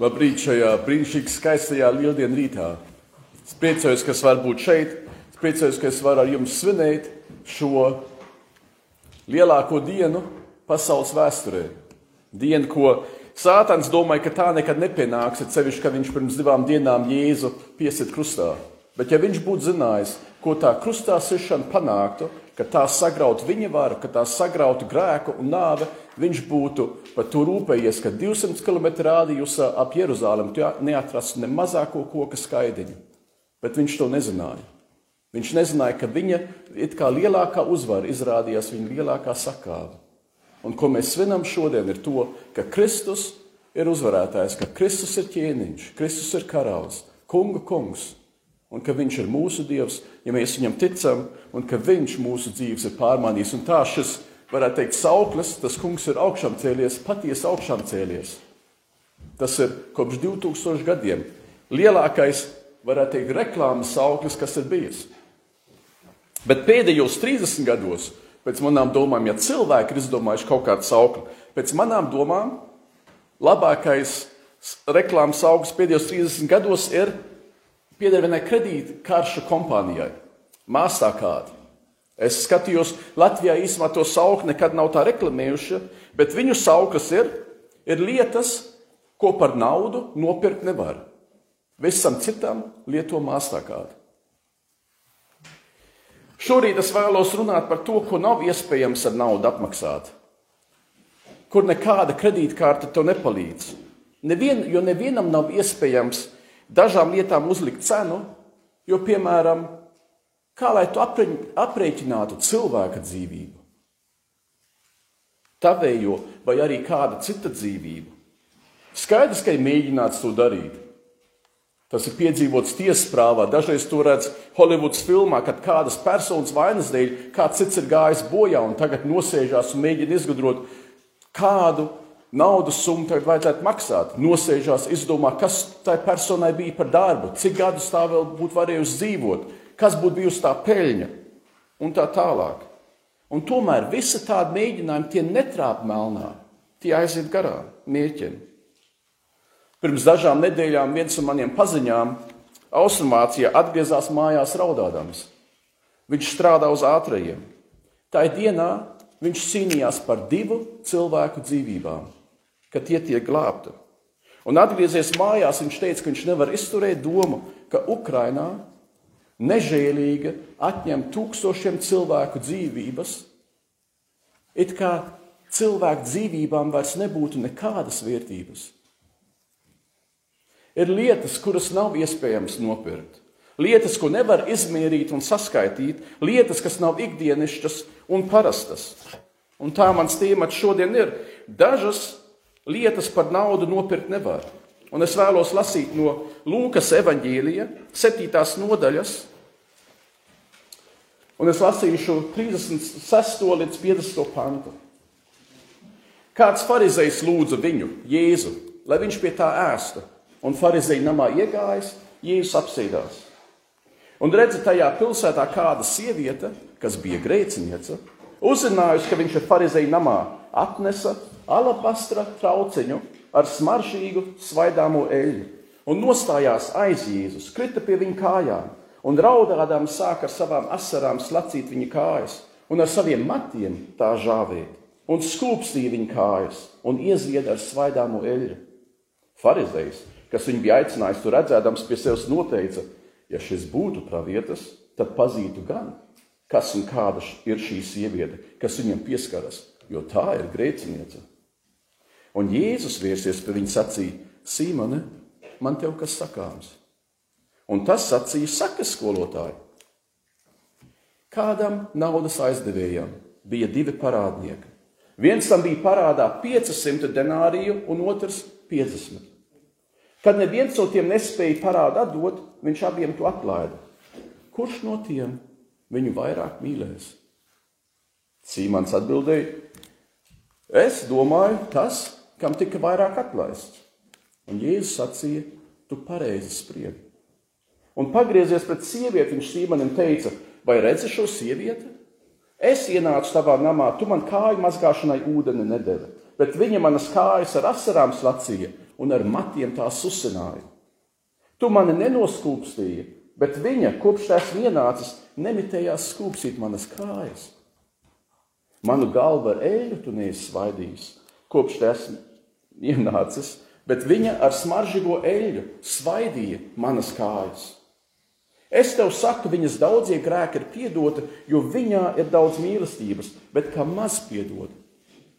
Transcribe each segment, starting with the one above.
Labrīt šajā brīnišķīgi skaistajā lieldienu rītā. Es priecājos, ka es varu būt šeit. Es priecājos, ka es varu ar jums svinēt šo lielāko dienu pasaules vēsturē. Dienu, ko Sātans domāja, ka tā nekad nepienāks, ir sevišķi, ka viņš pirms divām dienām Jēzu piesit krustā. Bet ja viņš būtu zinājis, ko tā krustā sišana panāktu, ka tā sagrautu viņa varu, ka tā sagrautu grēku un nāvi, viņš būtu par to rūpējies, ka 200 km rādījusā ap Jeruzalemi neatrastu ne mazāko koka skaidiņu. Bet viņš to nezināja. Viņš nezināja, ka viņa lielākā uzvara izrādījās viņa lielākā sakāve. Un ko mēs svinam šodien, ir to, ka Kristus ir uzvarētājs, ka Kristus ir ķēniņš, Kristus ir karalis, kunga kungs, un ka viņš ir mūsu dievs, ja mēs viņam ticam, un ka viņš mūsu dzīves ir pārmaiņojis. Un tā šis, varētu teikt, sauklis, tas kungs ir augšām cēlies, patiesi augšām cēlies. Tas ir kopš 2000 gadiem lielākais, varētu teikt, reklāmas sauklis, kas ir bijis. Bet pēdējos 30 gados Pēc manām domām, ja cilvēki ir izdomājuši kaut kādu saukli, pēc manām domām, labākais reklāmas augsts pēdējos 30 gados ir pieder vienai kredītkaršu kompānijai, māsā kāda. Es skatījos, Latvijā īstenībā to saukli nekad nav tā reklamējuši, bet viņu sauklis ir, ir lietas, ko par naudu nopirkt nevar. Visam citam lieto māsā kāda. Šorīt es vēlos runāt par to, ko nav iespējams ar naudu apmaksāt. Kur nekāda kredītkarte to nepalīdz. Nevien, jo nevienam nav iespējams dažām lietām uzlikt cenu, jo, piemēram, kā lai tu aprēķinātu cilvēka dzīvību, tavējo vai arī kāda cita dzīvību. Skaidrs, ka ir mēģināts to darīt. Tas ir piedzīvots tiesasprāvā. Dažreiz to redz Holivudas filmā, kad kādas personas vainas dēļ kāds cits ir gājis bojā un tagad nosēžās un mēģina izgudrot, kādu naudas summu tagad vajadzētu maksāt. Nosēžās, izdomā, kas tai personai bija par darbu, cik gadus tā vēl būtu varējusi dzīvot, kas būtu bijusi tā peļņa un tā tālāk. Un tomēr visi tādi mēģinājumi tie netrāp melnā, tie aiziet garām mērķiem. Pirms dažām nedēļām viens no maniem paziņām Austrumācijā atgriezās mājās raudādams. Viņš strādā uz ātrajiem. Tā dienā viņš cīnījās par divu cilvēku dzīvībām, ka tie tiek glābti. Un atgriezies mājās, viņš teica, ka viņš nevar izturēt domu, ka Ukrainā nežēlīgi atņem tūkstošiem cilvēku dzīvības, it kā cilvēku dzīvībām vairs nebūtu nekādas vērtības. Ir lietas, kuras nav iespējams nopirkt. Lietas, ko nevar izmērīt un saskaitīt, lietas, kas nav ikdienišķas un parastas. Un tā mans temats šodien ir. Dažas lietas par naudu nopirkt nevar. Un es vēlos lasīt no Lūkas evanģīlija, 7. nodaļas. Un es lasīšu 36. līdz 50. pantu. Kāds farizējs lūdza viņu, Jēzu, lai viņš pie tā ēstu un farizēja namā iegājis, Jēzus apsēdās. Un redzat, tajā pilsētā kāda sieviete, kas bija grēcinieca, uzzinājusi, ka viņš ir farizēja namā, atnesa alabastra trauciņu ar smaržīgu svaidāmo eļļu un nostājās aiz Jēzus, krita pie viņa kājām un raudādām sāk ar savām asarām slacīt viņa kājas un ar saviem matiem tā žāvēt un skūpstīja viņa kājas un iezieda ar svaidāmo eļļu. Farizējs kas viņu bija aicinājis, tur redzēdams pie sevis noteica, ja šis būtu pravietis, tad pazītu gan, kas un kāda ir šī sieviete, kas viņam pieskaras, jo tā ir grēciniece. Un Jēzus vērsies pie viņa sacīja: Sīmone, man te kas sakāms. Un tas sacīja sakas skolotāji. Kādam naudas aizdevējam bija divi parādnieki. Viens tam bija parādā 500 denāriju, un otrs 50. Kad neviens no tiem nespēja parādu atdot, viņš abiem to atlaida. Kurš no tiem viņu vairāk mīlēs? Sīmans atbildēja: Es domāju, tas, kam tika vairāk atlaists. Un Jēzus sacīja: Tu pareizi spriedi. Un pagriezies pret sievieti, viņš Sīmanim teica: Vai redzi šo sievieti? Es ienācu tavā namā, tu man kāju mazgāšanai ūdeni nedevi, bet viņa manas kājas ar asarām slacīja un ar matiem tās uzsināja. Tu mani nenoskūpstīji, bet viņa, kopš esmu ienācis, nemitējās skūpstīt manas kājas. Manu galvu ar eļļu tu neesi svaidījis, kopš esmu ienācis, bet viņa ar smaržīgo eļļu svaidīja manas kājas. Es tev saku, viņas daudzie grēki ir piedoti, jo viņā ir daudz mīlestības, bet kā maz piedod,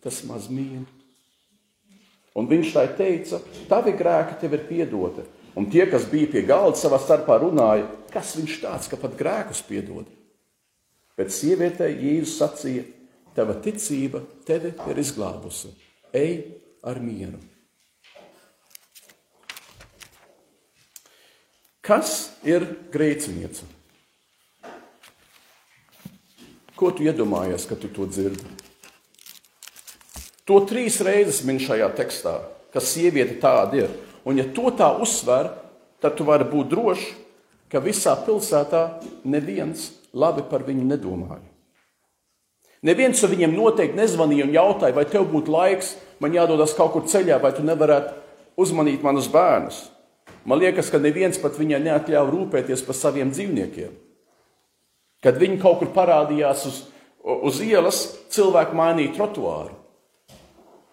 tas maz mīl. Un viņš tai teica, tavi grēki tev ir piedoti. Un tie, kas bija pie galda savā starpā, runāja, kas viņš tāds, ka pat grēkus piedod. Bet sievietei Jēzus sacīja, tava ticība tevi ir izglābusi. Ej ar mieru. Kas ir grēcinieca? Ko tu iedomājies, kad tu to dzirdi? To trīs reizes min šajā tekstā, ka sieviete tāda ir. Un, ja to tā uzsver, tad tu vari būt drošs, ka visā pilsētā neviens labi par viņu nedomāja. Neviens ar viņiem noteikti nezvanīja un jautāja, vai tev būtu laiks, man jādodas kaut kur ceļā, vai tu nevarētu uzmanīt manus bērnus. Man liekas, ka neviens pat viņai neatļāva rūpēties par saviem dzīvniekiem. Kad viņi kaut kur parādījās uz, uz ielas, cilvēki mainīja trotuāru.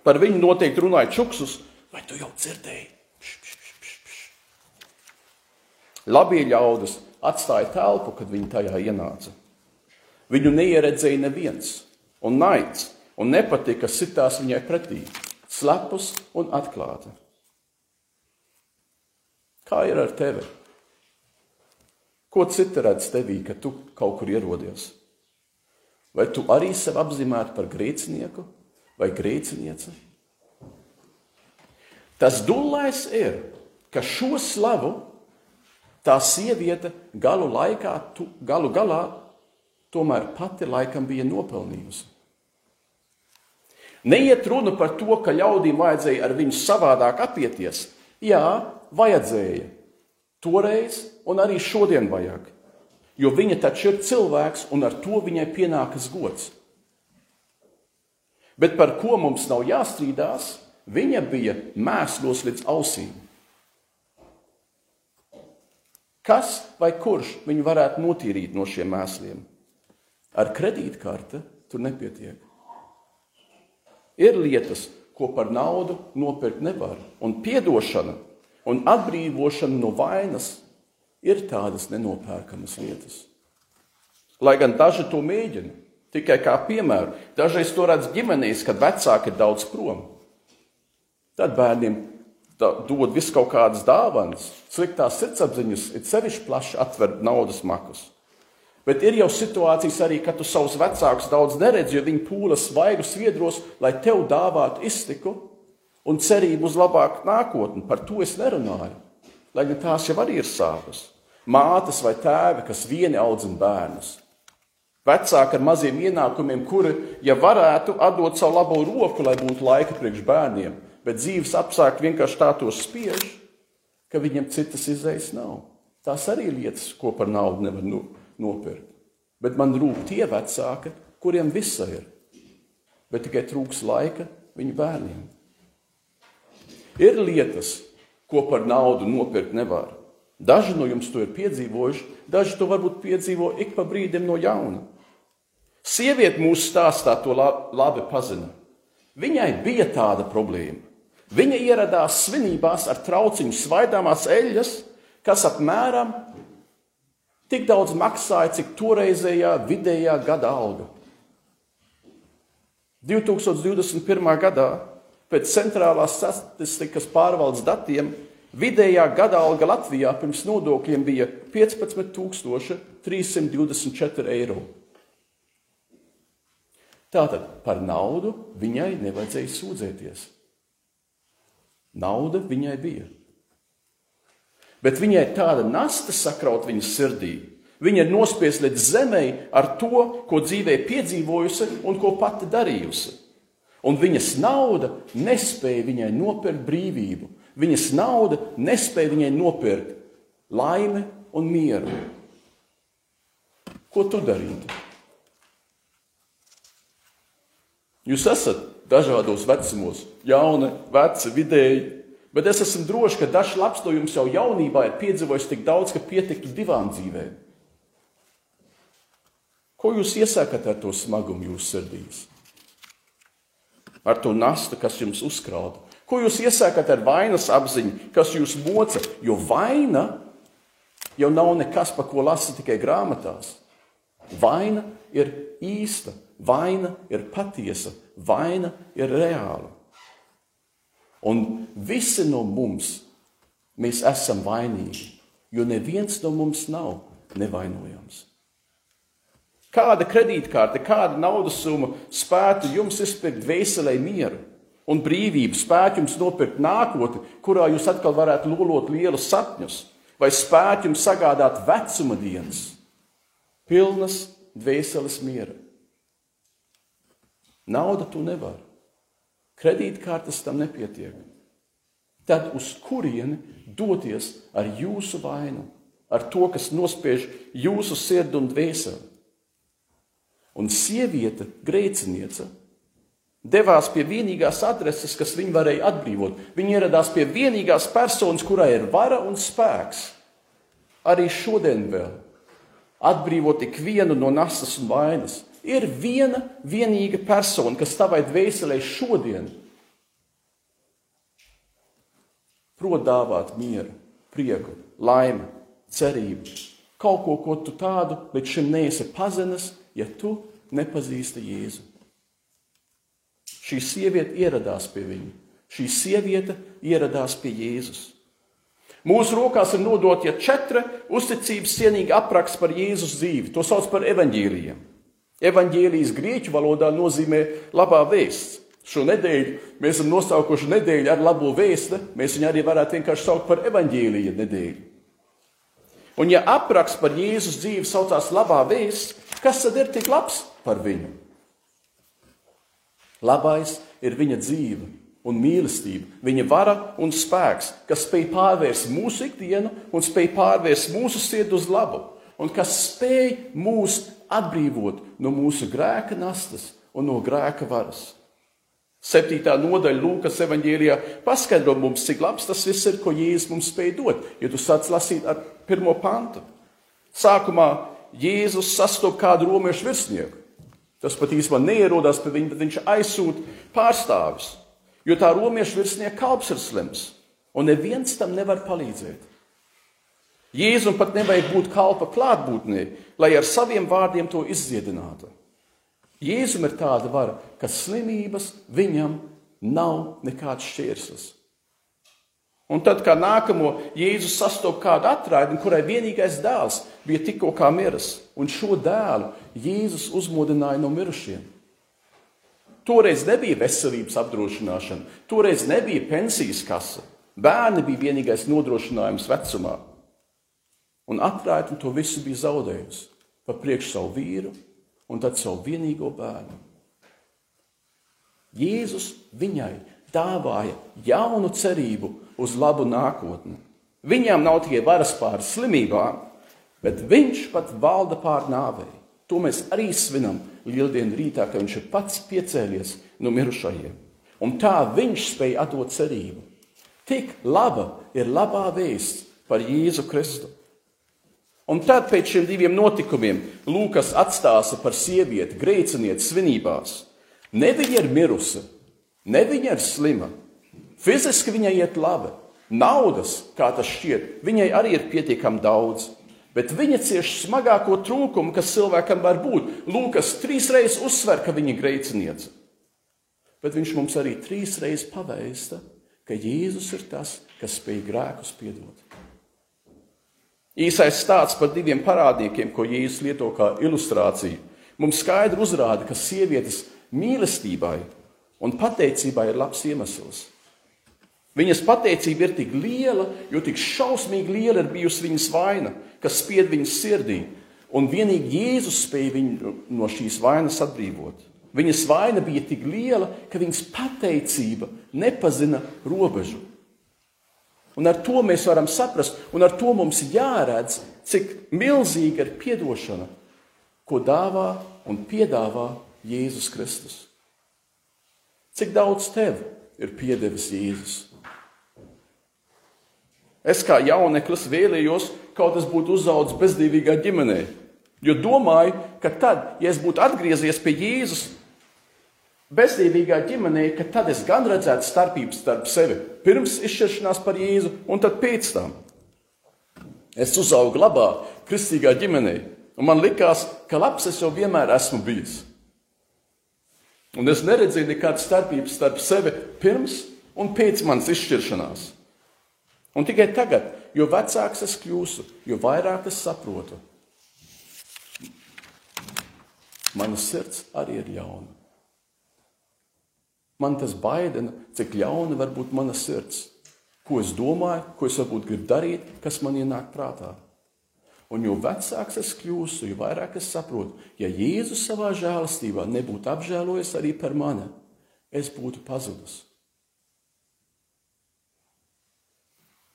Par viņu noteikti runāja čuksus, vai tu jau dzirdēji? Labie ļaudis atstāja telpu, kad viņi tajā ienāca. Viņu neieredzēja neviens, un naids, un nepatika sitās viņai pretī, slepus un atklāti. Kā ir ar tevi? Ko citi redz tevī, kad tu kaut kur ierodies? Vai tu arī sevi apzīmētu par grēcinieku vai grēcinieci? Tas dūlais ir, ka šo slavu tā sieviete galu, laikā, tu, galu galā tomēr pati laikam bija nopelnījusi. Neiet runa par to, ka ļaudīm vajadzēja ar viņu savādāk apieties. Jā, vajadzēja. Toreiz un arī šodien vajag. Jo viņa taču ir cilvēks un ar to viņai pienākas gods. Bet par ko mums nav jāstrīdās, viņa bija mēslos līdz ausīm. Kas vai kurš viņu varētu notīrīt no šiem mēsliem? Ar kredītkarte tur nepietiek. Ir lietas, ko par naudu nopirkt nevar, un atdošana un atbrīvošana no vainas ir tādas nenopērkamas lietas. Lai gan daži to mēģina, tikai kā piemēru, dažreiz to redz ģimenēs, kad vecāki ir daudz prom. Tad bērniem dod visu kaut kādas dāvanas, sliktās sirdsapziņas, ir sevišķi plaši atver naudas makus. Bet ir jau situācijas arī, kad tu savus vecākus daudz neredzi, jo viņi pūlas svaigu sviedros, lai tev dāvātu iztiku, un cerību uz labāku nākotni. Par to es nerunāju. Lai gan tās jau arī ir sāpes. Mātes vai tēvi, kas vieni audzina bērnus. Vecāki ar maziem ienākumiem, kuri, ja varētu, atdot savu labo roku, lai būtu laika priekš bērniem, bet dzīves apstākļi vienkārši tā to spiež, ka viņiem citas izējas nav. Tās arī ir lietas, ko par naudu nevar nu, nopirkt. Bet man rūp tie vecāki, kuriem visa ir, bet tikai trūks laika viņu bērniem. Ir lietas, ko par naudu nopirkt nevar. Daži no jums to ir piedzīvojuši, daži to varbūt piedzīvo ik pa brīdim no jauna. Sieviete mūsu stāstā to labi pazina. Viņai bija tāda problēma. Viņa ieradās svinībās ar trauciņu svaidāmās eļļas, kas apmēram tik daudz maksāja, cik toreizējā vidējā gada alga. 2021. gadā Pēc centrālās statistikas pārvaldes datiem vidējā gada alga Latvijā pirms nodokļiem bija 15,324 eiro. Tātad par naudu viņai nevajadzēja sūdzēties. Nauda viņai bija. Bet viņai tāda nasta sakraut viņas sirdī. Viņa ir nospiesta līdz zemei ar to, ko dzīvē piedzīvojusi un ko pati darījusi. Un viņas nauda nespēja viņai nopirkt brīvību. Viņas nauda nespēja viņai nopirkt laimi un mieru. Ko tu darītu? Jūs esat dažādos vecumos, jauni, veci, vidēji, Bet es esmu drošs, ka dažs labs no jums jau jaunībā ir piedzīvojis tik daudz, ka pietiktu divām dzīvēm. Ko jūs iesākat ar to smagumu jūsu sirdīs? Ar to nastu, kas jums uzkrauta. Ko jūs iesākat ar vainas apziņu, kas jūs moca? Jo vaina jau nav nekas, pa ko lasa tikai grāmatās. Vaina ir īsta, vaina ir patiesa, vaina ir reāla. Un visi no mums mēs esam vainīgi, jo neviens no mums nav nevainojams. Kāda kredītkarte, kāda naudas summa spētu jums izpirkt veselē mieru un brīvību, spētu jums nopirkt nākotni, kurā jūs atkal varētu lolot lielus sapņus, vai spētu jums sagādāt vecuma dienas, pilnas dvēseles miera. Nauda tu nevari. Kredītkartes tam nepietiek. Tad uz kurieni doties ar jūsu vainu, ar to, kas nospiež jūsu sirdi un dvēseli? Un sieviete, grēciniece, devās pie vienīgās adreses, kas viņu varēja atbrīvot. Viņa ieradās pie vienīgās personas, kurai ir vara un spēks. Arī šodien vēl atbrīvot ikvienu no nasas un vainas. Ir viena vienīga persona, kas tavai dvēselē šodien prot dāvāt mieru, prieku, laimi, cerību. Kaut ko, ko tu tādu līdz šim neesi pazinis, ja tu nepazīsti Jēzu. Šī sieviete ieradās pie viņa. Šī sieviete ieradās pie Jēzus. Mūsu rokās ir nodot ja četri uzticības cienīgi apraksts par Jēzus dzīvi. To sauc par evaņģīlijiem. Evanģēlijas grieķu valodā nozīmē labā vēsts. Šo nedēļu mēs esam nosaukuši nedēļu ar labo vēstu. Mēs viņu arī varētu vienkārši saukt par evanģēlija nedēļu. Un, ja apraksts par Jēzus dzīvi saucās labā vēsts, kas tad ir tik labs par viņu? Labais ir viņa dzīve un mīlestība, viņa vara un spēks, kas spēj pārvērst mūsu ikdienu un spēj pārvērst mūsu sirdi uz labu, un kas spēj mūs atbrīvot no mūsu grēka nastas un no grēka varas. Septītā nodaļa Lūkas evanģēlijā paskaidro mums, cik labs tas viss ir, ko Jēzus mums spēj dot. Ja tu sāc lasīt ar pirmo pantu, sākumā Jēzus sastopas kādu romiešu virsnieku. Tas pat īstenībā neierodās pie viņa, bet viņš aizsūta pārstāvis, jo tā romiešu virsnieka kalps ir slims, un neviens tam nevar palīdzēt. Jēzum pat nevajag būt kalpa klātbūtnē, lai ar saviem vārdiem to izdziedinātu. Jēzum ir tāda vara, ka slimības viņam nav nekāds šķērslis. Un tad, kā nākamo Jēzus sastopas kādu atraidi, kurai vienīgais dēls bija tikko miris, un šo dēlu Jēzus uzmodināja no mirušiem. Toreiz nebija veselības apdrošināšana, toreiz nebija pensijas kasa. Bērni bija vienīgais nodrošinājums vecumā un atraitni to visu bija zaudējusi par priekšu savu vīru un tad savu vienīgo bērnu. Jēzus viņai dāvāja jaunu cerību uz labu nākotni. Viņām nav tikai varas pār slimībām, bet viņš pat valda pār nāvei. To mēs arī svinam lieldienu rītā, ka viņš ir pats piecēlies no mirušajiem. Un tā viņš spēja atdot cerību. Tik laba ir labā vēsts par Jēzu Kristu. Un tad pēc šiem diviem notikumiem Lūkas atstāsta par sievieti, grēcinieti svinībās. Ne viņa ir mirusi, ne viņa ir slima. Fiziski viņai iet labi. Naudas, kā tas šķiet, viņai arī ir pietiekami daudz. Bet viņa cieš smagāko trūkumu, kas cilvēkam var būt. Lūkas trīs reizes uzsver, ka viņa ir grēciniece. Bet viņš mums arī trīs reizes pavēsta, ka Jēzus ir tas, kas spēj grēkus piedot. Īsais stāsts par diviem parādniekiem, ko Jēzus lieto kā ilustrāciju, mums skaidri uzrāda, ka sievietes mīlestībai un pateicībai ir labs iemesls. Viņas pateicība ir tik liela, jo tik šausmīgi liela ir bijusi viņas vaina, kas spied viņas sirdī, un vienīgi Jēzus spēja viņu no šīs vainas atbrīvot. Viņas vaina bija tik liela, ka viņas pateicība nepazina robežu. Un ar to mēs varam saprast, un ar to mums jāredz, cik milzīga ir atdošana, ko dāvā un piedāvā Jēzus Kristus. Cik daudz tev ir piedevis Jēzus? Es kā jauneklis vēlējos, kaut es būtu uzaugusi bezdīvīgā ģimenē. Jo domāju, ka tad, ja es būtu atgriezies pie Jēzus bezdīvīgā ģimenē, ka tad es gan redzētu starpības starp sevi pirms izšķiršanās par Jēzu un tad pēc tam. Es uzaugu labā, kristīgā ģimenē, un man likās, ka labs es jau vienmēr esmu bijis. Un es neredzēju nekādas starpības starp sevi pirms un pēc manas izšķiršanās. Un tikai tagad, jo vecāks es kļūstu, jo vairāk es saprotu, Mana sirds arī ir ļauna. Man tas baidina, cik ļauna var būt mana sirds. Ko es domāju, ko es varbūt gribu darīt, kas man ienāk prātā. Un jo vecāks es kļūstu, jo vairāk es saprotu, ja Jēzus savā žēlastībā nebūtu apžēlojis arī par mani, es būtu pazudis.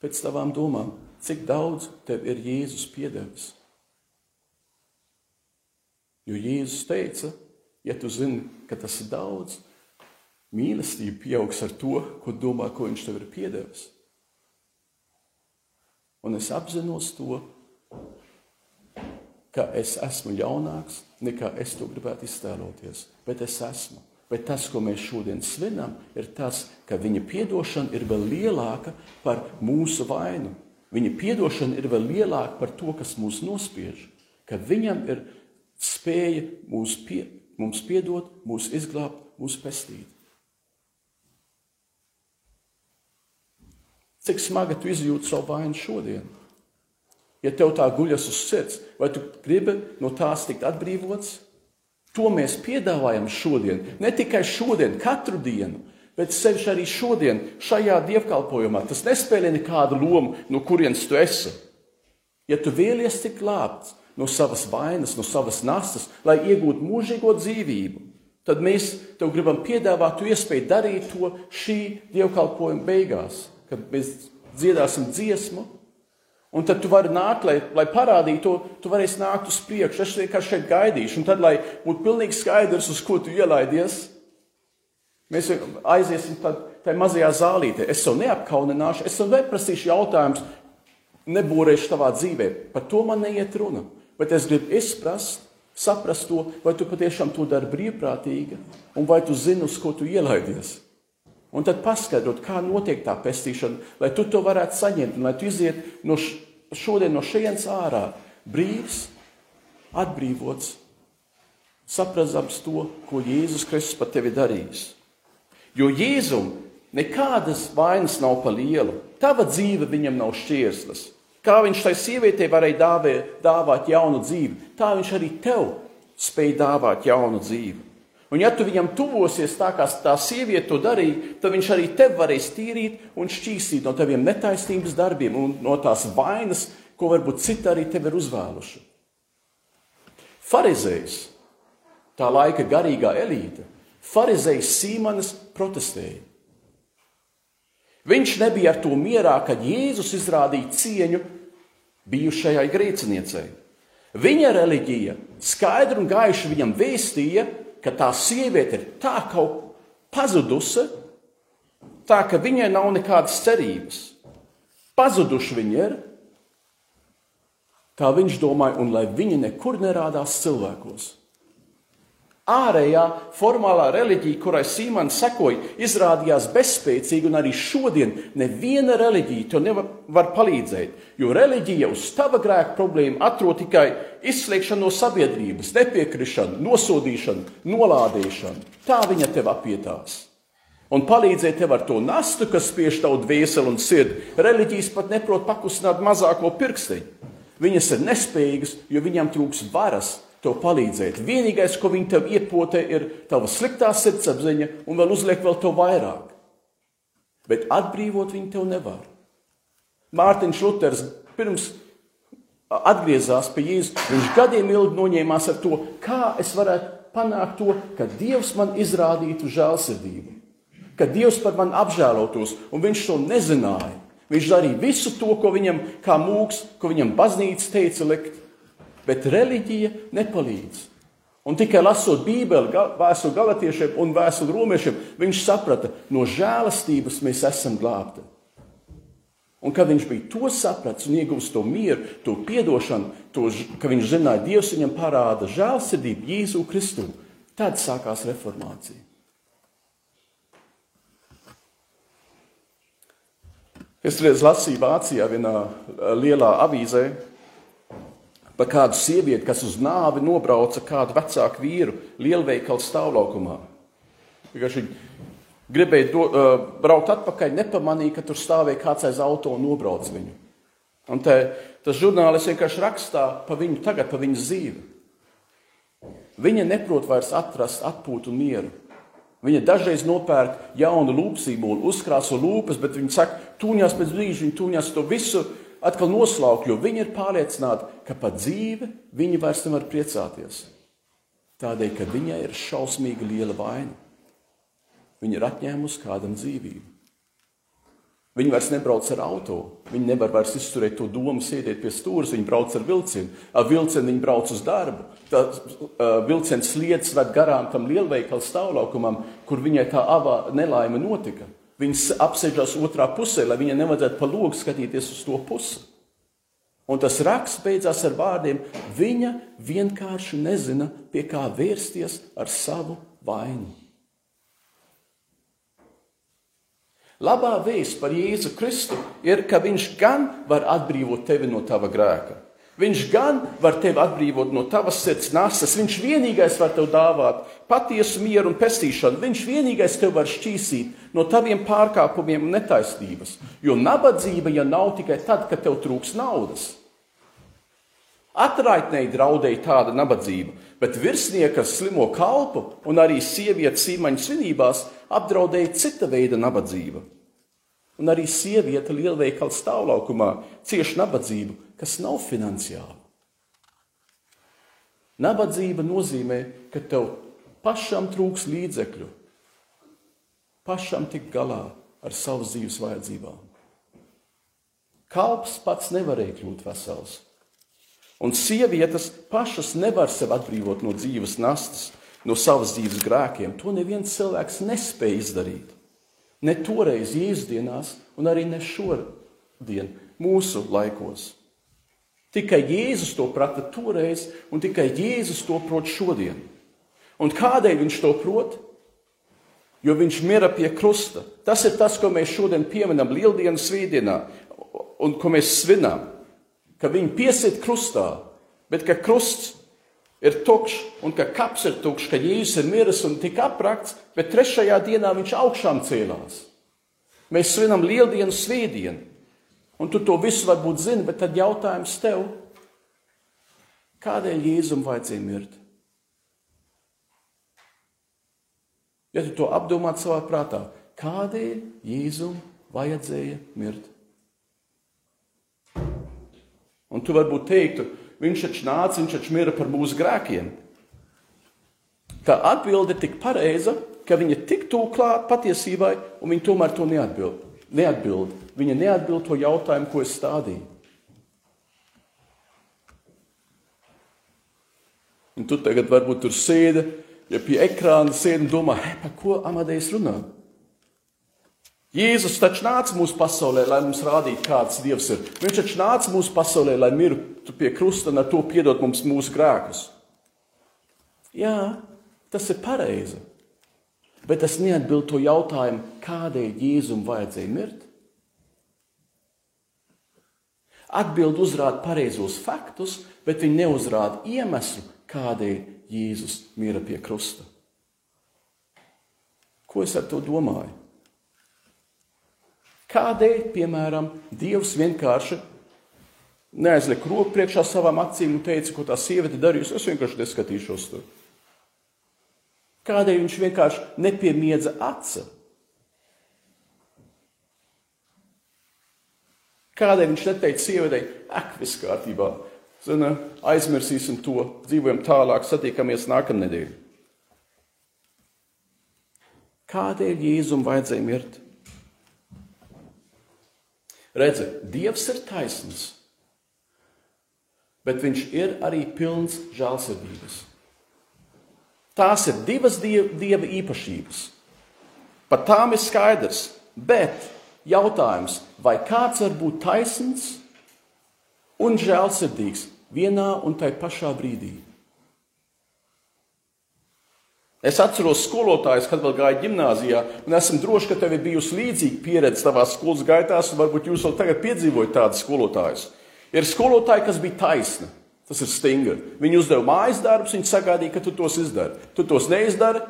Pēc tavām domām, cik daudz tev ir Jēzus piedevis? Jo Jēzus teica, ja tu zini, ka tas ir daudz, mīlestība pieaugs ar to, ko domā, ko viņš tev ir piedevis. Un es apzinos to, ka es esmu ļaunāks nekā es to gribētu iztēloties. Bet es esmu. Bet tas, ko mēs šodien svinam, ir tas, ka viņa atdošana ir vēl lielāka par mūsu vainu. Viņa atdošana ir vēl lielāka par to, kas mūs nospiež. Ka viņam ir spēja mūs pie, mums piedot, mūs izglābt, mūs pestīt. Cik smagi tu izjūti savu vainu šodien? Ja tev tā guļas uz sirds, vai tu gribi no tās tikt atbrīvots? To mēs piedāvājam šodien. Ne tikai šodien, katru dienu, bet sevišķi arī šodien, šajā dievkalpojumā. Tas nespēlē nekādu lomu, no kurienes tu esi. Ja tu vēlies tikt glābts, no savas vainas, no savas nastas, lai iegūtu mūžīgo dzīvību, tad mēs tev gribam piedāvāt iespēju darīt to šī dievkalpojuma beigās, kad mēs dziedāsim dziesmu. Un tad tu vari nākt, lai, lai parādītu to, tu varēsi nākt uz priekšu. Es vienkārši šeit gaidīšu, un tad, lai būtu pilnīgi skaidrs, uz ko tu ielaidies, mēs aiziesim tajā mazajā zālītē. Es tev neapkaunināšu, es tev neprasīšu jautājumus, nebūrēšu tavā dzīvē. Par to man neiet runa. Bet es gribu izprast, saprast to, vai tu patiešām to dari brīvprātīgi, un vai tu zini, uz ko tu ielaidies. Un tad paskaidrot, kā notiek tā pestīšana, lai tu to varētu saņemt, un lai tu iziet no šodien no šejienes ārā brīvs, atbrīvots, saprastams to, ko Jēzus Kristus par tevi darījis. Jo Jēzum nekādas vainas nav pa lielu, tava dzīve viņam nav šķirslas. Kā viņš tai sievietei varēja dāvē, dāvāt jaunu dzīvi, tā viņš arī tev spēja dāvāt jaunu dzīvi. Un, ja tu viņam tuvosies tā, kā tā sieviete to darīja, tad viņš arī tevi varēs tīrīt un šķīstīt no taviem netaisnības darbiem un no tās vainas, ko varbūt citi arī tev ir uzvēluši. Pharizējs, tā laika garīgā elīte, Pharizējs Sīmanis protestēja. Viņš nebija ar to mierā, kad Jēzus izrādīja cieņu bijušajai grēciniecei. Viņa reliģija skaidri un gaiši viņam vēstīja, ka tā sieviete ir tā kaut pazudusi, tā ka viņai nav nekādas cerības. Pazuduši viņa ir, tā viņš domāja, un lai viņa nekur nerādās cilvēkos. Ārējā formālā reliģija, kurai Sīmans sekoja, izrādījās bezspēcīga, un arī šodien neviena reliģija to nevar palīdzēt. Jo reliģija uz tava grēka problēmu atrod tikai izslēgšanu no sabiedrības, nepiekrišanu, nosodīšanu, nolādēšanu. Tā viņa tev apietās. Un palīdzēt tev ar to nastu, kas spiež tavu dvēseli un sirdi. Reliģijas pat neprot pakustināt mazāko pirksteņu. Viņas ir nespējīgas, jo viņām trūks varas tev palīdzēt. Vienīgais, ko viņi tev iepotē, ir tava sliktā sirdsapziņa un vēl uzliek vēl to vairāk. Bet atbrīvot viņi tev nevar. Mārtiņš Luters pirms atgriezās pie Jēzus, viņš gadiem ilgi noņēmās ar to, kā es varētu panākt to, ka Dievs man izrādītu žēlsirdību, ka Dievs par mani apžēlotos, un viņš to nezināja. Viņš darīja visu to, ko viņam kā mūks, ko viņam baznīca teica likt bet reliģija nepalīdz. Un tikai lasot Bībeli, vēstuli galotiešiem un vēstuli romiešiem, viņš saprata, no žēlastības mēs esam glābti. Un kad viņš bija to sapratis un ieguvis to mieru, to atdošanu, to, ka viņš zināja, Dievs viņam parāda žēlsirdību Jēzu Kristu, tad sākās reformācija. Es reiz lasīju Vācijā vienā lielā avīzē par kādu sievieti, kas uz nāvi nobrauca kādu vecāku vīru lielveikalu stāvlaukumā. Viņa gribēja do, uh, braukt atpakaļ, nepamanīja, ka tur stāvēja kāds aiz auto un nobrauc viņu. Un te, tas žurnālists vienkārši rakstā par viņu tagad, par viņas dzīvi. Viņa neprot vairs atrast atpūtu un mieru. Viņa dažreiz nopērk jaunu lūpsīmolu, uzkrāso lūpas, bet viņa saka, tūņās pēc brīža, viņa tūņās to visu atkal noslaukt, jo viņa ir pārliecināta, ka par dzīvi viņa vairs nevar priecāties. Tādēļ, ka viņai ir šausmīga liela vaina. Viņa ir atņēmusi kādam dzīvību. Viņi vairs nebrauc ar auto. Viņi nevar vairs izturēt to domu, sēdēt pie stūra. Viņi brauc ar vilcienu. Ar vilcienu viņi brauc uz darbu. Tā uh, vilciens sliedas ved garām tam lielveikalu stāvlaukumam, kur viņai tā avā nelaime notika. Viņa apsēžās otrā pusē, lai viņai nevajadzētu pa logu skatīties uz to pusi. Un tas raksts beidzās ar vārdiem: Viņa vienkārši nezina, pie kā vērsties ar savu vainu. Labā vēsts par Jēzu Kristu ir, ka Viņš gan var atbrīvot tevi no tava grēka. Viņš gan var tevi atbrīvot no tavas sirds nasas. Viņš vienīgais var tev dāvāt patiesu mieru un pestīšanu. Viņš vienīgais tev var šķīsīt no taviem pārkāpumiem un netaisnības. Jo nabadzība jau nav tikai tad, kad tev trūks naudas. Atraitnei draudēja tāda nabadzība, bet virsnieka slimo kalpu un arī sievietes sīmaņu svinībās apdraudēja cita veida nabadzība. Un arī sieviete lielveikala stāvlaukumā cieš nabadzību, kas nav finansiāla. Nabadzība nozīmē, ka tev pašam trūks līdzekļu, pašam tikt galā ar savas dzīves vajadzībām. Kalps pats nevarēja kļūt vesels, un sievietes pašas nevar sev atbrīvot no dzīves nastas, no savas dzīves grēkiem. To neviens cilvēks nespēja izdarīt. Ne toreiz, Jēzus un arī ne šodien, mūsu laikos. Tikai Jēzus to prata toreiz, un tikai Jēzus to prot šodien. Un kādēļ viņš to prot? Jo viņš mira pie krusta. Tas ir tas, ko mēs šodien pieminam Lieldienas svētdienā, un ko mēs svinām. Ka viņi piesiet krustā, bet ka krusts ir tukšs un ka kaps ir tukšs, ka Jēzus ir miris un tika aprakts, bet trešajā dienā viņš augšām cēlās. Mēs svinam lieldienu svētdienu, un tu to visu varbūt zini, bet tad jautājums tev, kādēļ Jēzum vajadzēja mirt? Ja tu to apdomā savā prātā, kādēļ Jēzum vajadzēja mirt? Un tu varbūt teiktu, Viņš taču nāca, viņš taču mira par mūsu grēkiem. Tā atbilde ir tik pareiza, ka viņa tik tuvu klāt patiesībai, un viņa tomēr to neatbild. neatbild. Viņa neatbild to jautājumu, ko es stādīju. Un tu tagad varbūt tur sēdi, ja pie ekrāna sēdi un domā, par ko Amadejs runā? Jēzus taču nāca mūsu pasaulē, lai mums rādītu, kāds Dievs ir. Viņš taču nāca mūsu pasaulē, lai mirtu pie krusta un ar to piedot mums mūsu grēkus. Jā, tas ir pareizi. Bet tas neatbild to jautājumu, kādēļ Jēzum vajadzēja mirt. Atbild uzrāda pareizos faktus, bet viņi neuzrāda iemeslu, kādēļ Jēzus mira pie krusta. Ko es ar to domāju? Kādēļ, piemēram, Dievs vienkārši neaizlika roku priekšā savām acīm un teica, ko tā sieviete darījusi? Es vienkārši neskatīšos tur. Kādēļ viņš vienkārši nepiemiedza aci? Kādēļ viņš neteica sievietei, ak, viss kārtībā, Zina, aizmirsīsim to, dzīvojam tālāk, satiekamies nākamnedēļ. Kādēļ Jēzum vajadzēja mirt? Redzi, Dievs ir taisns, bet viņš ir arī pilns žēlsirdības. Tās ir divas dieva, dieva īpašības. Par tām ir skaidrs, bet jautājums, vai kāds var būt taisns un žēlsirdīgs vienā un tai pašā brīdī? Es atceros skolotājus, kad vēl gāju gimnājā, un esmu drošs, ka tev ir bijusi līdzīga pieredze savā skolas gaitās, un varbūt jūs vēl tagad piedzīvojat tādus skolotājus. Ir skolotāji, kas bija taisni. Tas ir stingri. Viņi uzdeva mājas darbus, viņi sagaidīja, ka tu tos izdari. Tu tos neizdari,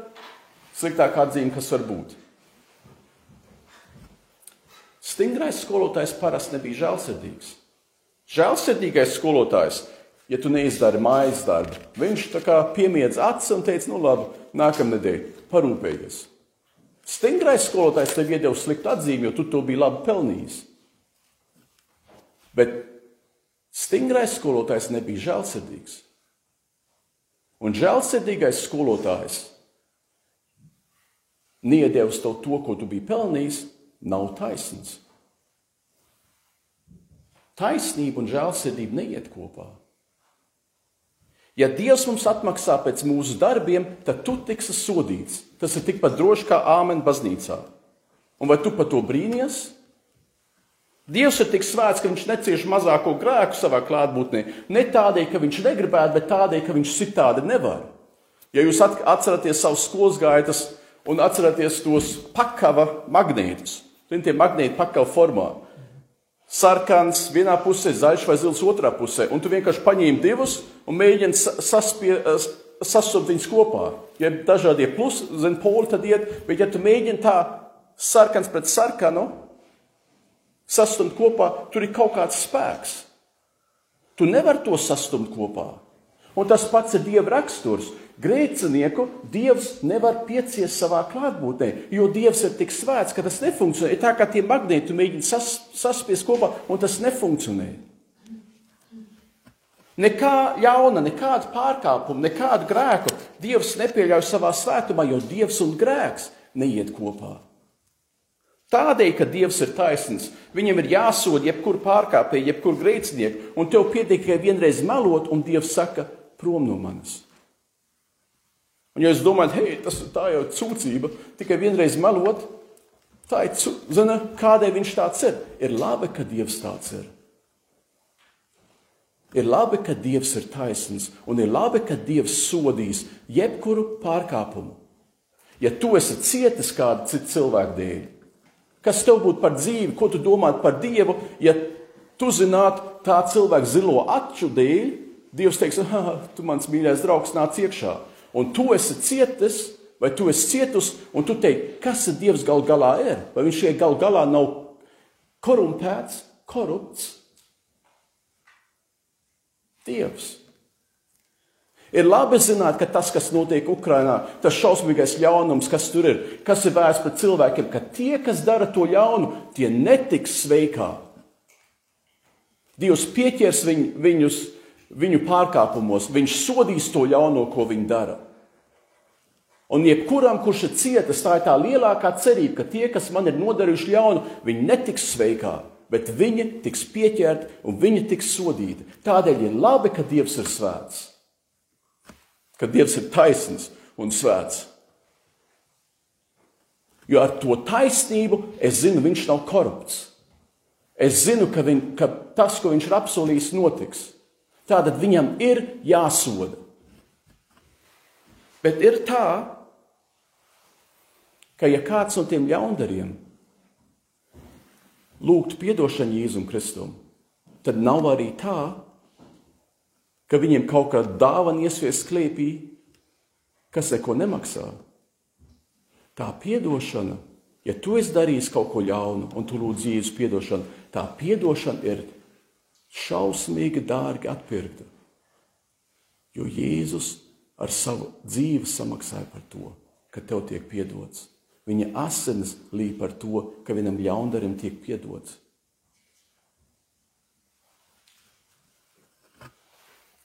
sliktākā atzīme, kas var būt. Stingrais skolotājs parasti nebija žēlsirdīgs. Žēlsirdīgais skolotājs, ja tu neizdari mājas darbu, viņš tā kā piemiedz acis un teica, nu labi, nākamnedēļ parūpējies. Stingrais skolotājs tev iedeva sliktu atzīmi, jo tu to biji labi pelnījis. Bet stingrais skolotājs nebija žēlsirdīgs. Un žēlsirdīgais skolotājs neiedevis tev to, ko tu biji pelnījis, nav taisnīgs. Taisnība un žēlsirdība neiet kopā. Ja Dievs mums atmaksā pēc mūsu darbiem, tad tu tiksi sodīts. Tas ir tikpat droši kā āmen baznīcā. Un vai tu par to brīnīties? Dievs ir tik svēts, ka viņš necieš mazāko grēku savā klātbūtnē. Ne tādēļ, ka viņš negribētu, bet tādēļ, ka viņš citādi nevar. Ja jūs atceraties savus skolas gaitas un atceraties tos pakava magnētus, tad tie magnēti pakava formā sarkans vienā pusē, zaļš vai zils otrā pusē, un tu vienkārši paņēmi divus un mēģini sasupt viņus kopā. Ja ir dažādie plusi, zem poli, tad iet, bet ja tu mēģini tā sarkans pret sarkanu sastumt kopā, tur ir kaut kāds spēks. Tu nevari to sastumt kopā. Un tas pats ir Dieva raksturs. Grēcinieku Dievs nevar pieciest savā klātbūtnē, jo Dievs ir tik svēts, ka tas nefunkcionē. Ir tā kā tie magnēti mēģina sas, saspiest kopā, un tas nefunkcionē. Nekā jauna, nekāda pārkāpuma, nekādu grēku Dievs nepieļauj savā svētumā, jo Dievs un grēks neiet kopā. Tādēļ, ka Dievs ir taisnīgs, viņam ir jāsod jebkuru pārkāpēju, jebkuru grēcinieku, un tev pietiek tikai vienreiz melot, un Dievs saka, prom no manis. Un, ja jūs domājat, hei, tas tā jau ir sūdzība, tikai vienreiz melot, tā ir, zina, kādēļ viņš tāds ir. Ir labi, ka Dievs tāds ir. Ir labi, ka Dievs ir taisnīgs, un ir labi, ka Dievs sodīs jebkuru pārkāpumu. Ja tu esi cietis kādu citu cilvēku dēļ, kas tev būtu par dzīvi, ko tu domātu par Dievu, ja tu zinātu tā cilvēka zilo acu dēļ, Dievs teiks, tu mans mīļais draugs, nāc iekšā un tu esi cietis, vai tu esi cietus, un tu teiksi, kas ir Dievs gal galā ir? Vai viņš šeit gal galā nav korumpēts, korupts? Dievs. Ir labi zināt, ka tas, kas notiek Ukrajinā, tas šausmīgais ļaunums, kas tur ir, kas ir vērsts pret cilvēkiem, ka tie, kas dara to ļaunu, tie netiks sveikā. Dievs pieķers viņ, viņus viņu pārkāpumos, viņš sodīs to ļauno, ko viņi dara. Un jebkuram, kurš ir cietis, tā ir tā lielākā cerība, ka tie, kas man ir nodarījuši ļaunu, viņi netiks sveikā, bet viņi tiks pieķerti un viņi tiks sodīti. Tādēļ ir labi, ka Dievs ir svēts, ka Dievs ir taisns un svēts. Jo ar to taisnību es zinu, viņš nav korupts. Es zinu, ka, viņ, ka tas, ko viņš ir apsolījis, notiks. Tātad viņam ir jāsoda. Bet ir tā, ka ja kāds no tiem ļaundariem lūgtu atdošanu Jēzum Kristum, tad nav arī tā, ka viņiem kaut kāda dāvana iesvies klēpī, kas neko nemaksā. Tā atdošana, ja tu esi darījis kaut ko ļaunu un tu lūdz Jēzus atdošanu, tā atdošana ir šausmīgi dārgi atpirkta. Jo Jēzus ar savu dzīvi samaksāja par to, ka tev tiek piedots. Viņa asinis līp par to, ka vienam ļaundarim tiek piedots.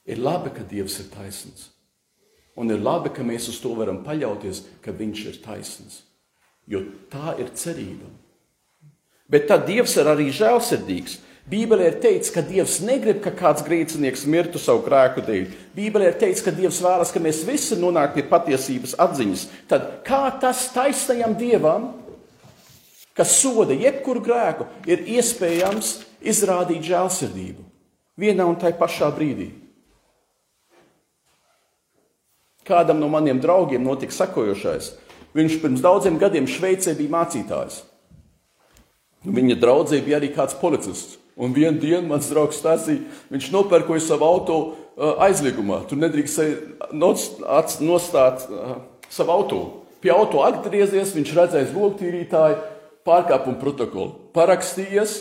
Ir labi, ka Dievs ir taisnīgs. Un ir labi, ka mēs uz to varam paļauties, ka Viņš ir taisnīgs. Jo tā ir cerība. Bet tad Dievs ir arī žēlsirdīgs. Bībelē ir teikts, ka Dievs negrib, ka kāds grēcinieks mirtu savu grēku dēļ. Bībelē ir teikts, ka Dievs vēlas, ka mēs visi nonāktu pie patiesības atziņas. Tad kā tas taisnajam Dievam kas soda jebkuru grēku, ir iespējams izrādīt žēlsirdību vienā un tajā pašā brīdī. Kādam no maniem draugiem notika sekojošais. Viņš pirms daudziem gadiem Šveicē bija mācītājs. Viņa draudzē bija arī kāds policists. Un vienā dienā mans draugs stāstīja, viņš nopērkoja savu auto aizliegumā. Tur nedrīkst nostāt savu auto. Pie auto atgriezies, viņš redzēs logtīrītāju pārkāpumu protokolu. Parakstījies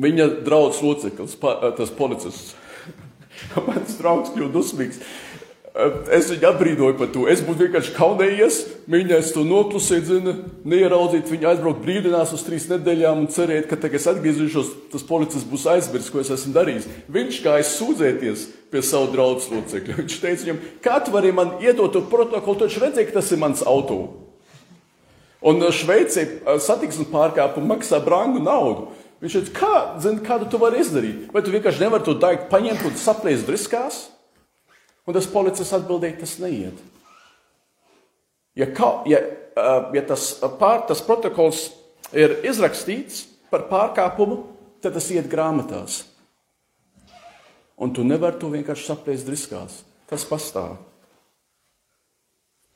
viņa draugs loceklis, tas policists. Mans draugs kļūst dusmīgs. Es viņu apbrīnoju par to. Es būtu vienkārši kaunējies, mēģinājis to noklusēt, zina, neieraudzīt. Viņa aizbraukt brīvdienās uz trīs nedēļām un cerēt, ka tagad es atgriezīšos, tas policists būs aizmirsis, ko es esmu darījis. Viņš gāja sūdzēties pie savu draugu locekļa. Viņš teica viņam, kā tu vari man iedot to protokolu, taču redzēji, ka tas ir mans auto. Un Šveicē satiksmes pārkāpumi maksā brangu naudu. Viņš teica, kā, zin, kādu tu vari izdarīt? Vai tu vienkārši nevari to daiktu paņemt un saplēst driskās? Un tas policists atbildēja, tas neiet. Ja, ka, ja, ja tas, pār, tas protokols ir izrakstīts par pārkāpumu, tad tas iet grāmatās. Un tu nevari to vienkārši saplēst driskās. Tas pastāv.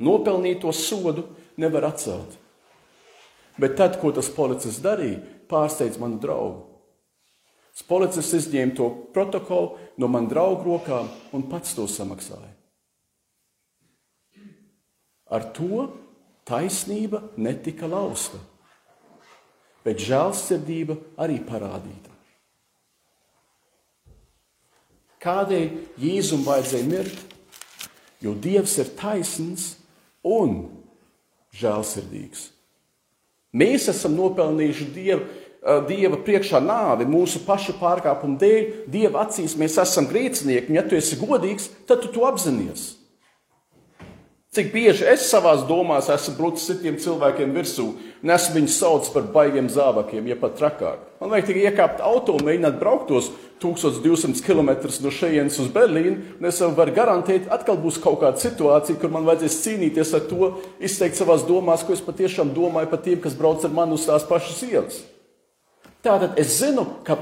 Nopelnīto sodu nevar atcelt. Bet tad, ko tas policists darīja, pārsteidz manu draugu. Policists izņēma to protokolu no man draugu rokām un pats to samaksāja. Ar to taisnība netika lausta, bet žēlsirdība arī parādīta. Kādēļ Jēzum vajadzēja mirt? Jo Dievs ir taisns un žēlsirdīgs. Mēs esam nopelnījuši Dievu Dieva priekšā nāvi mūsu pašu pārkāpumu dēļ, Dieva acīs mēs esam grēcinieki, un ja tu esi godīgs, tad tu to apzinājies. Cik bieži es savā domās esmu brucis citiem cilvēkiem virsū, un esmu viņus saucis par baigiem zābakiem, ja pat trakāk. Man vajag tikai iekāpt auto, mēģināt braukt tos 1200 km no šejienes uz Berlīnu, un es varu garantēt, atkal būs kaut kāda situācija, kur man vajadzēs cīnīties ar to, izteikt savās domās, ko es patiešām domāju par tiem, kas brauc ar mani uz tās pašas ielas. Tātad es zinu, ka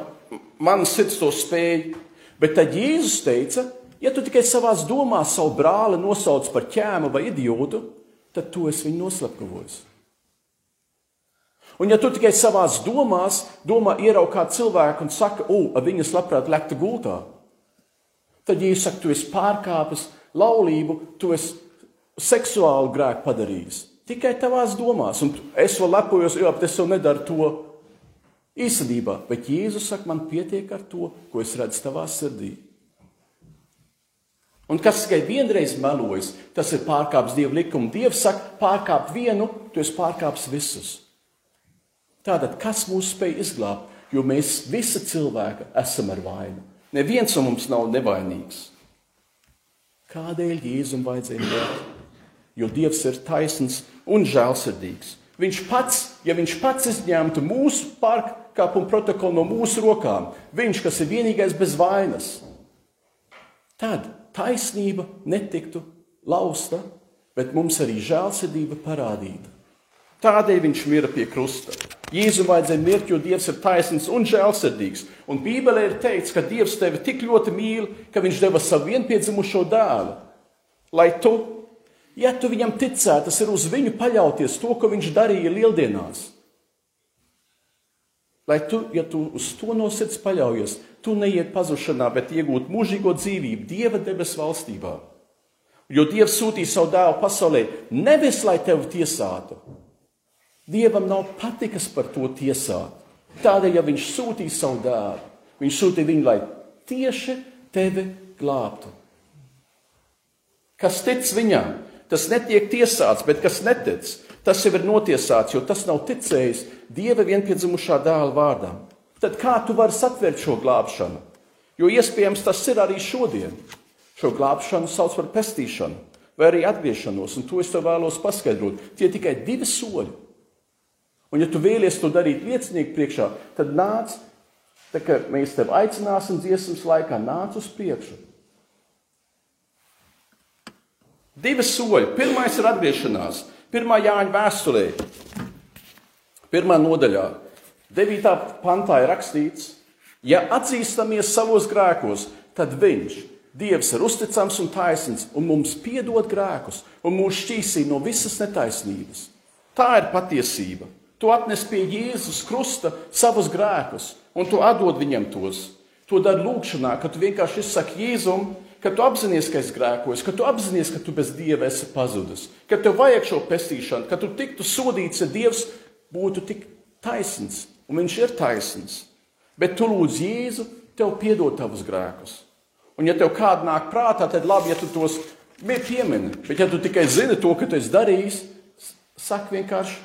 man sirds to spēj, bet tad Jēzus teica, ja tu tikai savā domās savu brāli nosauc par ķēmu vai idiotu, tad tu esi viņu noslepkavojis. Un ja tu tikai savā domās domā ieraugt kādu cilvēku un saka, o, viņa labprāt lektu gultā, tad, ja jūs sakat, tu esi pārkāpis laulību, tu esi seksuālu grēku padarījis. Tikai tavās domās, un es vēl lepojos, jo es jau nedaru to, Īstenībā, bet Jēzus saka, man pietiek ar to, ko es redzu tavā sirdī. Un kas tikai vienreiz melojas, tas ir pārkāpts Dieva likumu. Dievs saka, pārkāp vienu, tu esi pārkāpis visus. Tātad, kas mūs spēj izglābt? Jo mēs visi cilvēki esam ar vainu. Neviens no mums nav nevainīgs. Kādēļ Jēzum vajadzēja mirt? Jo Dievs ir taisns un žēlsirdīgs. Viņš pats, ja viņš pats izņemtu mūsu pārkāpumu protokolu no mūsu rokām, viņš, kas ir vienīgais bez vainas, tad taisnība netiktu lausta, bet mums arī žēlsirdība parādīta. Tādēļ viņš mira pie krusta. Jēzum vajadzēja mirt, jo Dievs ir taisns un žēlsirdīgs. Un Bībelē ir teikts, ka Dievs tevi tik ļoti mīl, ka viņš deva savu vienpiedzimušo dēlu, lai tu Ja tu viņam ticētu, tas ir uz viņu paļauties to, ko viņš darīja lieldienās. Lai tu, ja tu uz to no sirds paļaujies, tu neiet pazušanā, bet iegūt mūžīgo dzīvību Dieva debesu valstībā. Jo Dievs sūtīja savu dēlu pasaulē nevis lai tevi tiesātu. Dievam nav patikas par to tiesāt. Tādēļ, ja viņš sūtīja savu dēlu, viņš sūtīja viņu, lai tieši tevi glābtu. Kas tic viņam, tas netiek tiesāts, bet kas netic, tas jau ir notiesāts, jo tas nav ticējis Dieva vienpiedzimušā dēla vārdam. Tad kā tu vari satvert šo glābšanu? Jo iespējams tas ir arī šodien. Šo glābšanu sauc par pestīšanu vai arī atgriešanos, un to es tev vēlos paskaidrot. Tie ir tikai divi soļi. Un, ja tu vēlies to darīt liecinieku priekšā, tad nāc, tā kā mēs tevi aicināsim dziesmas laikā, nāc uz priekšu. Divi soļi. Pirmais ir atgriešanās. Pirmā Jāņa vēstulē. Pirmā nodaļā, 9. pantā ir rakstīts, ja atzīstamies savos grēkos, tad viņš, Dievs, ir uzticams un taisns un mums piedod grēkus un mūs šķīsī no visas netaisnības. Tā ir patiesība. Tu atnes pie Jēzus krusta savus grēkus un tu atdod viņam tos. To dari lūgšanā, kad tu vienkārši izsaki Jēzum, ka tu apzinājies, ka esi grēkojis, ka tu apzinājies, ka tu bez Dieva esi pazudis, ka tev vajag šo pestīšanu, ka tu tiktu sodīts, ja Dievs būtu tik taisns, un Viņš ir taisns. Bet tu lūdz Jēzu, tev piedod tavus grēkus. Un, ja tev kāda nāk prātā, tad labi, ja tu tos piemini. Bet, ja tu tikai zini to, ka tu esi darījis, saki vienkārši,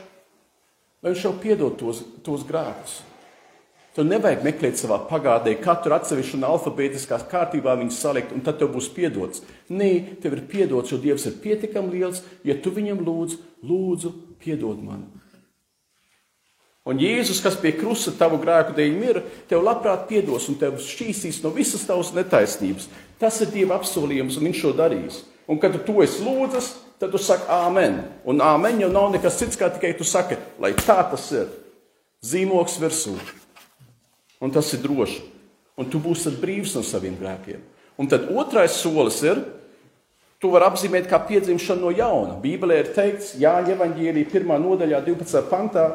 lai viņš tev piedod tos, tos grēkus. Tev nevajag meklēt savā pagātnē, katru atsevišķu un alfabētiskā kārtībā viņu salikt, un tad tev būs piedots. Nē, tev ir piedots, jo Dievs ir pietiekami liels. Ja tu viņam lūdz, lūdzu, piedod man. Un Jēzus, kas pie krusta tavu grēku dēļ mira, tev labprāt piedos un tev šķīsīs no visas tavas netaisnības. Tas ir Dieva apsolījums, un Viņš to darīs. Un kad tu to esi lūdzas, tad tu saki Āmen. Un Āmen jau nav nekas cits, kā tikai tu saki, lai tā tas ir. Zīmoks virsū un tas ir droši. Un tu būsi brīvs no saviem grēkiem. Un tad otrais solis ir, tu vari apzīmēt kā piedzimšanu no jauna. Bībelē ir teikts, Jāņa evanģēlī 1. nodaļā, 12. pantā,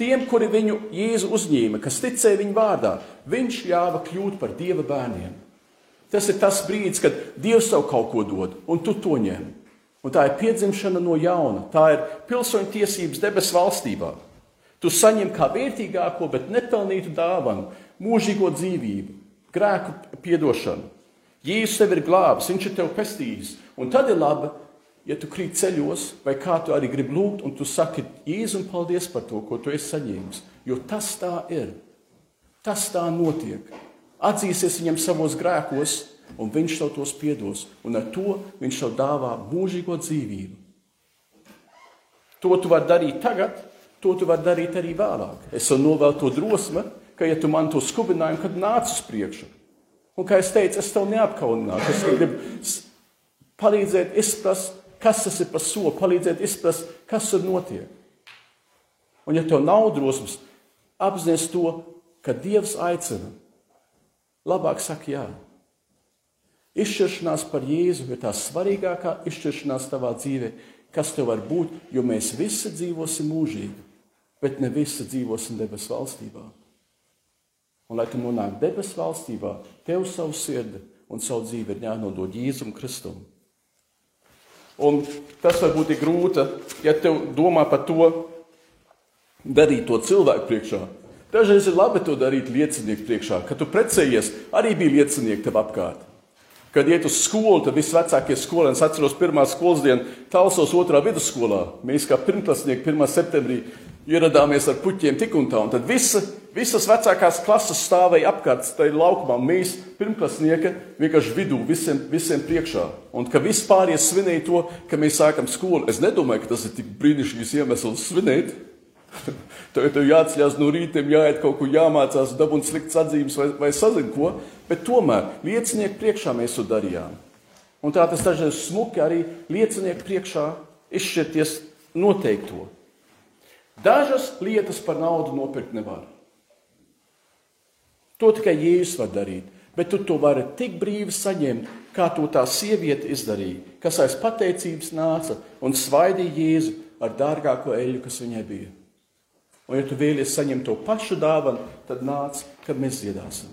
tiem, kuri viņu Jēzu uzņēma, kas ticēja viņa vārdā, viņš ļāva kļūt par Dieva bērniem. Tas ir tas brīdis, kad Dievs tev kaut ko dod, un tu to ņem. Un tā ir piedzimšana no jauna. Tā ir pilsoņu tiesības debesu valstībā. Tu saņem kā vērtīgāko, bet nepelnītu dāvanu mūžīgo dzīvību, grēku piedošanu. Jēzus tev ir glābis, viņš ir tev pestījis. Un tad ir labi, ja tu krīt ceļos, vai kā tu arī gribi lūgt, un tu saki, Jēzum, paldies par to, ko tu esi saņēmis. Jo tas tā ir. Tas tā notiek. Atzīsies viņam savos grēkos, un viņš tev tos piedos. Un ar to viņš tev dāvā mūžīgo dzīvību. To tu vari darīt tagad, to tu vari darīt arī vēlāk. Es jau novēlu to drosmi, ka, ja tu man to skubinājumu, kad nāc uz priekšu. Un, kā es teicu, es tev neapkaunināšu. Es gribu palīdzēt izprast, kas tas ir par soli, palīdzēt izprast, kas tur notiek. Un, ja tev nav drosmes, apzināties to, ka Dievs aicina, labāk saka jā. Izšķiršanās par Jēzu ir tā svarīgākā izšķiršanās tavā dzīvē, kas tev var būt, jo mēs visi dzīvosim mūžīgi, bet ne visi dzīvosim debesu valstībā. Un, lai tu nonāktu debesu valstībā, tev savu sirdi un savu dzīvi ir jānodod Jēzum Kristum. Un tas varbūt ir grūti, ja tev domā par to, darīt to cilvēku priekšā. Dažreiz ir labi to darīt liecinieku priekšā, kad tu precējies, arī bija liecinieki tev apkārt. Kad iet uz skolu, tad visvecākie skolēni, es atceros, pirmā skolas diena, Talsos otrā vidusskolā. Mēs kā pirmklasnieki 1. septembrī ieradāmies ar puķiem tik un tā. Un tad visa, visas vecākās klases stāvēja apkārt tajā laukumā. Mēs, pirmklasnieki, vienkārši vidū visiem, visiem priekšā. Un ka vispār svinēja to, ka mēs sākam skolu. Es nedomāju, ka tas ir tik brīnišķīgs iemesls svinēt. Tev ir jāatceļās no rīta, jāiet kaut kur, jāmācās, dabūt sliktas atzīmes vai, vai sazina ko. Bet tomēr liecinieku priekšā mēs to darījām. Un tā tas dažreiz smuki arī liecinieku priekšā izšķirties noteikto. Dažas lietas par naudu nopirkt nevar. To tikai Jēzus var darīt, bet tu to vari tik brīvi saņemt, kā to tā sieviete izdarīja, kas aiz pateicības nāca un svaidīja Jēzu ar dārgāko eļļu, kas viņai bija. Un, ja tu vēlies saņemt to pašu dāvanu, tad nāc, kad mēs dziedāsim.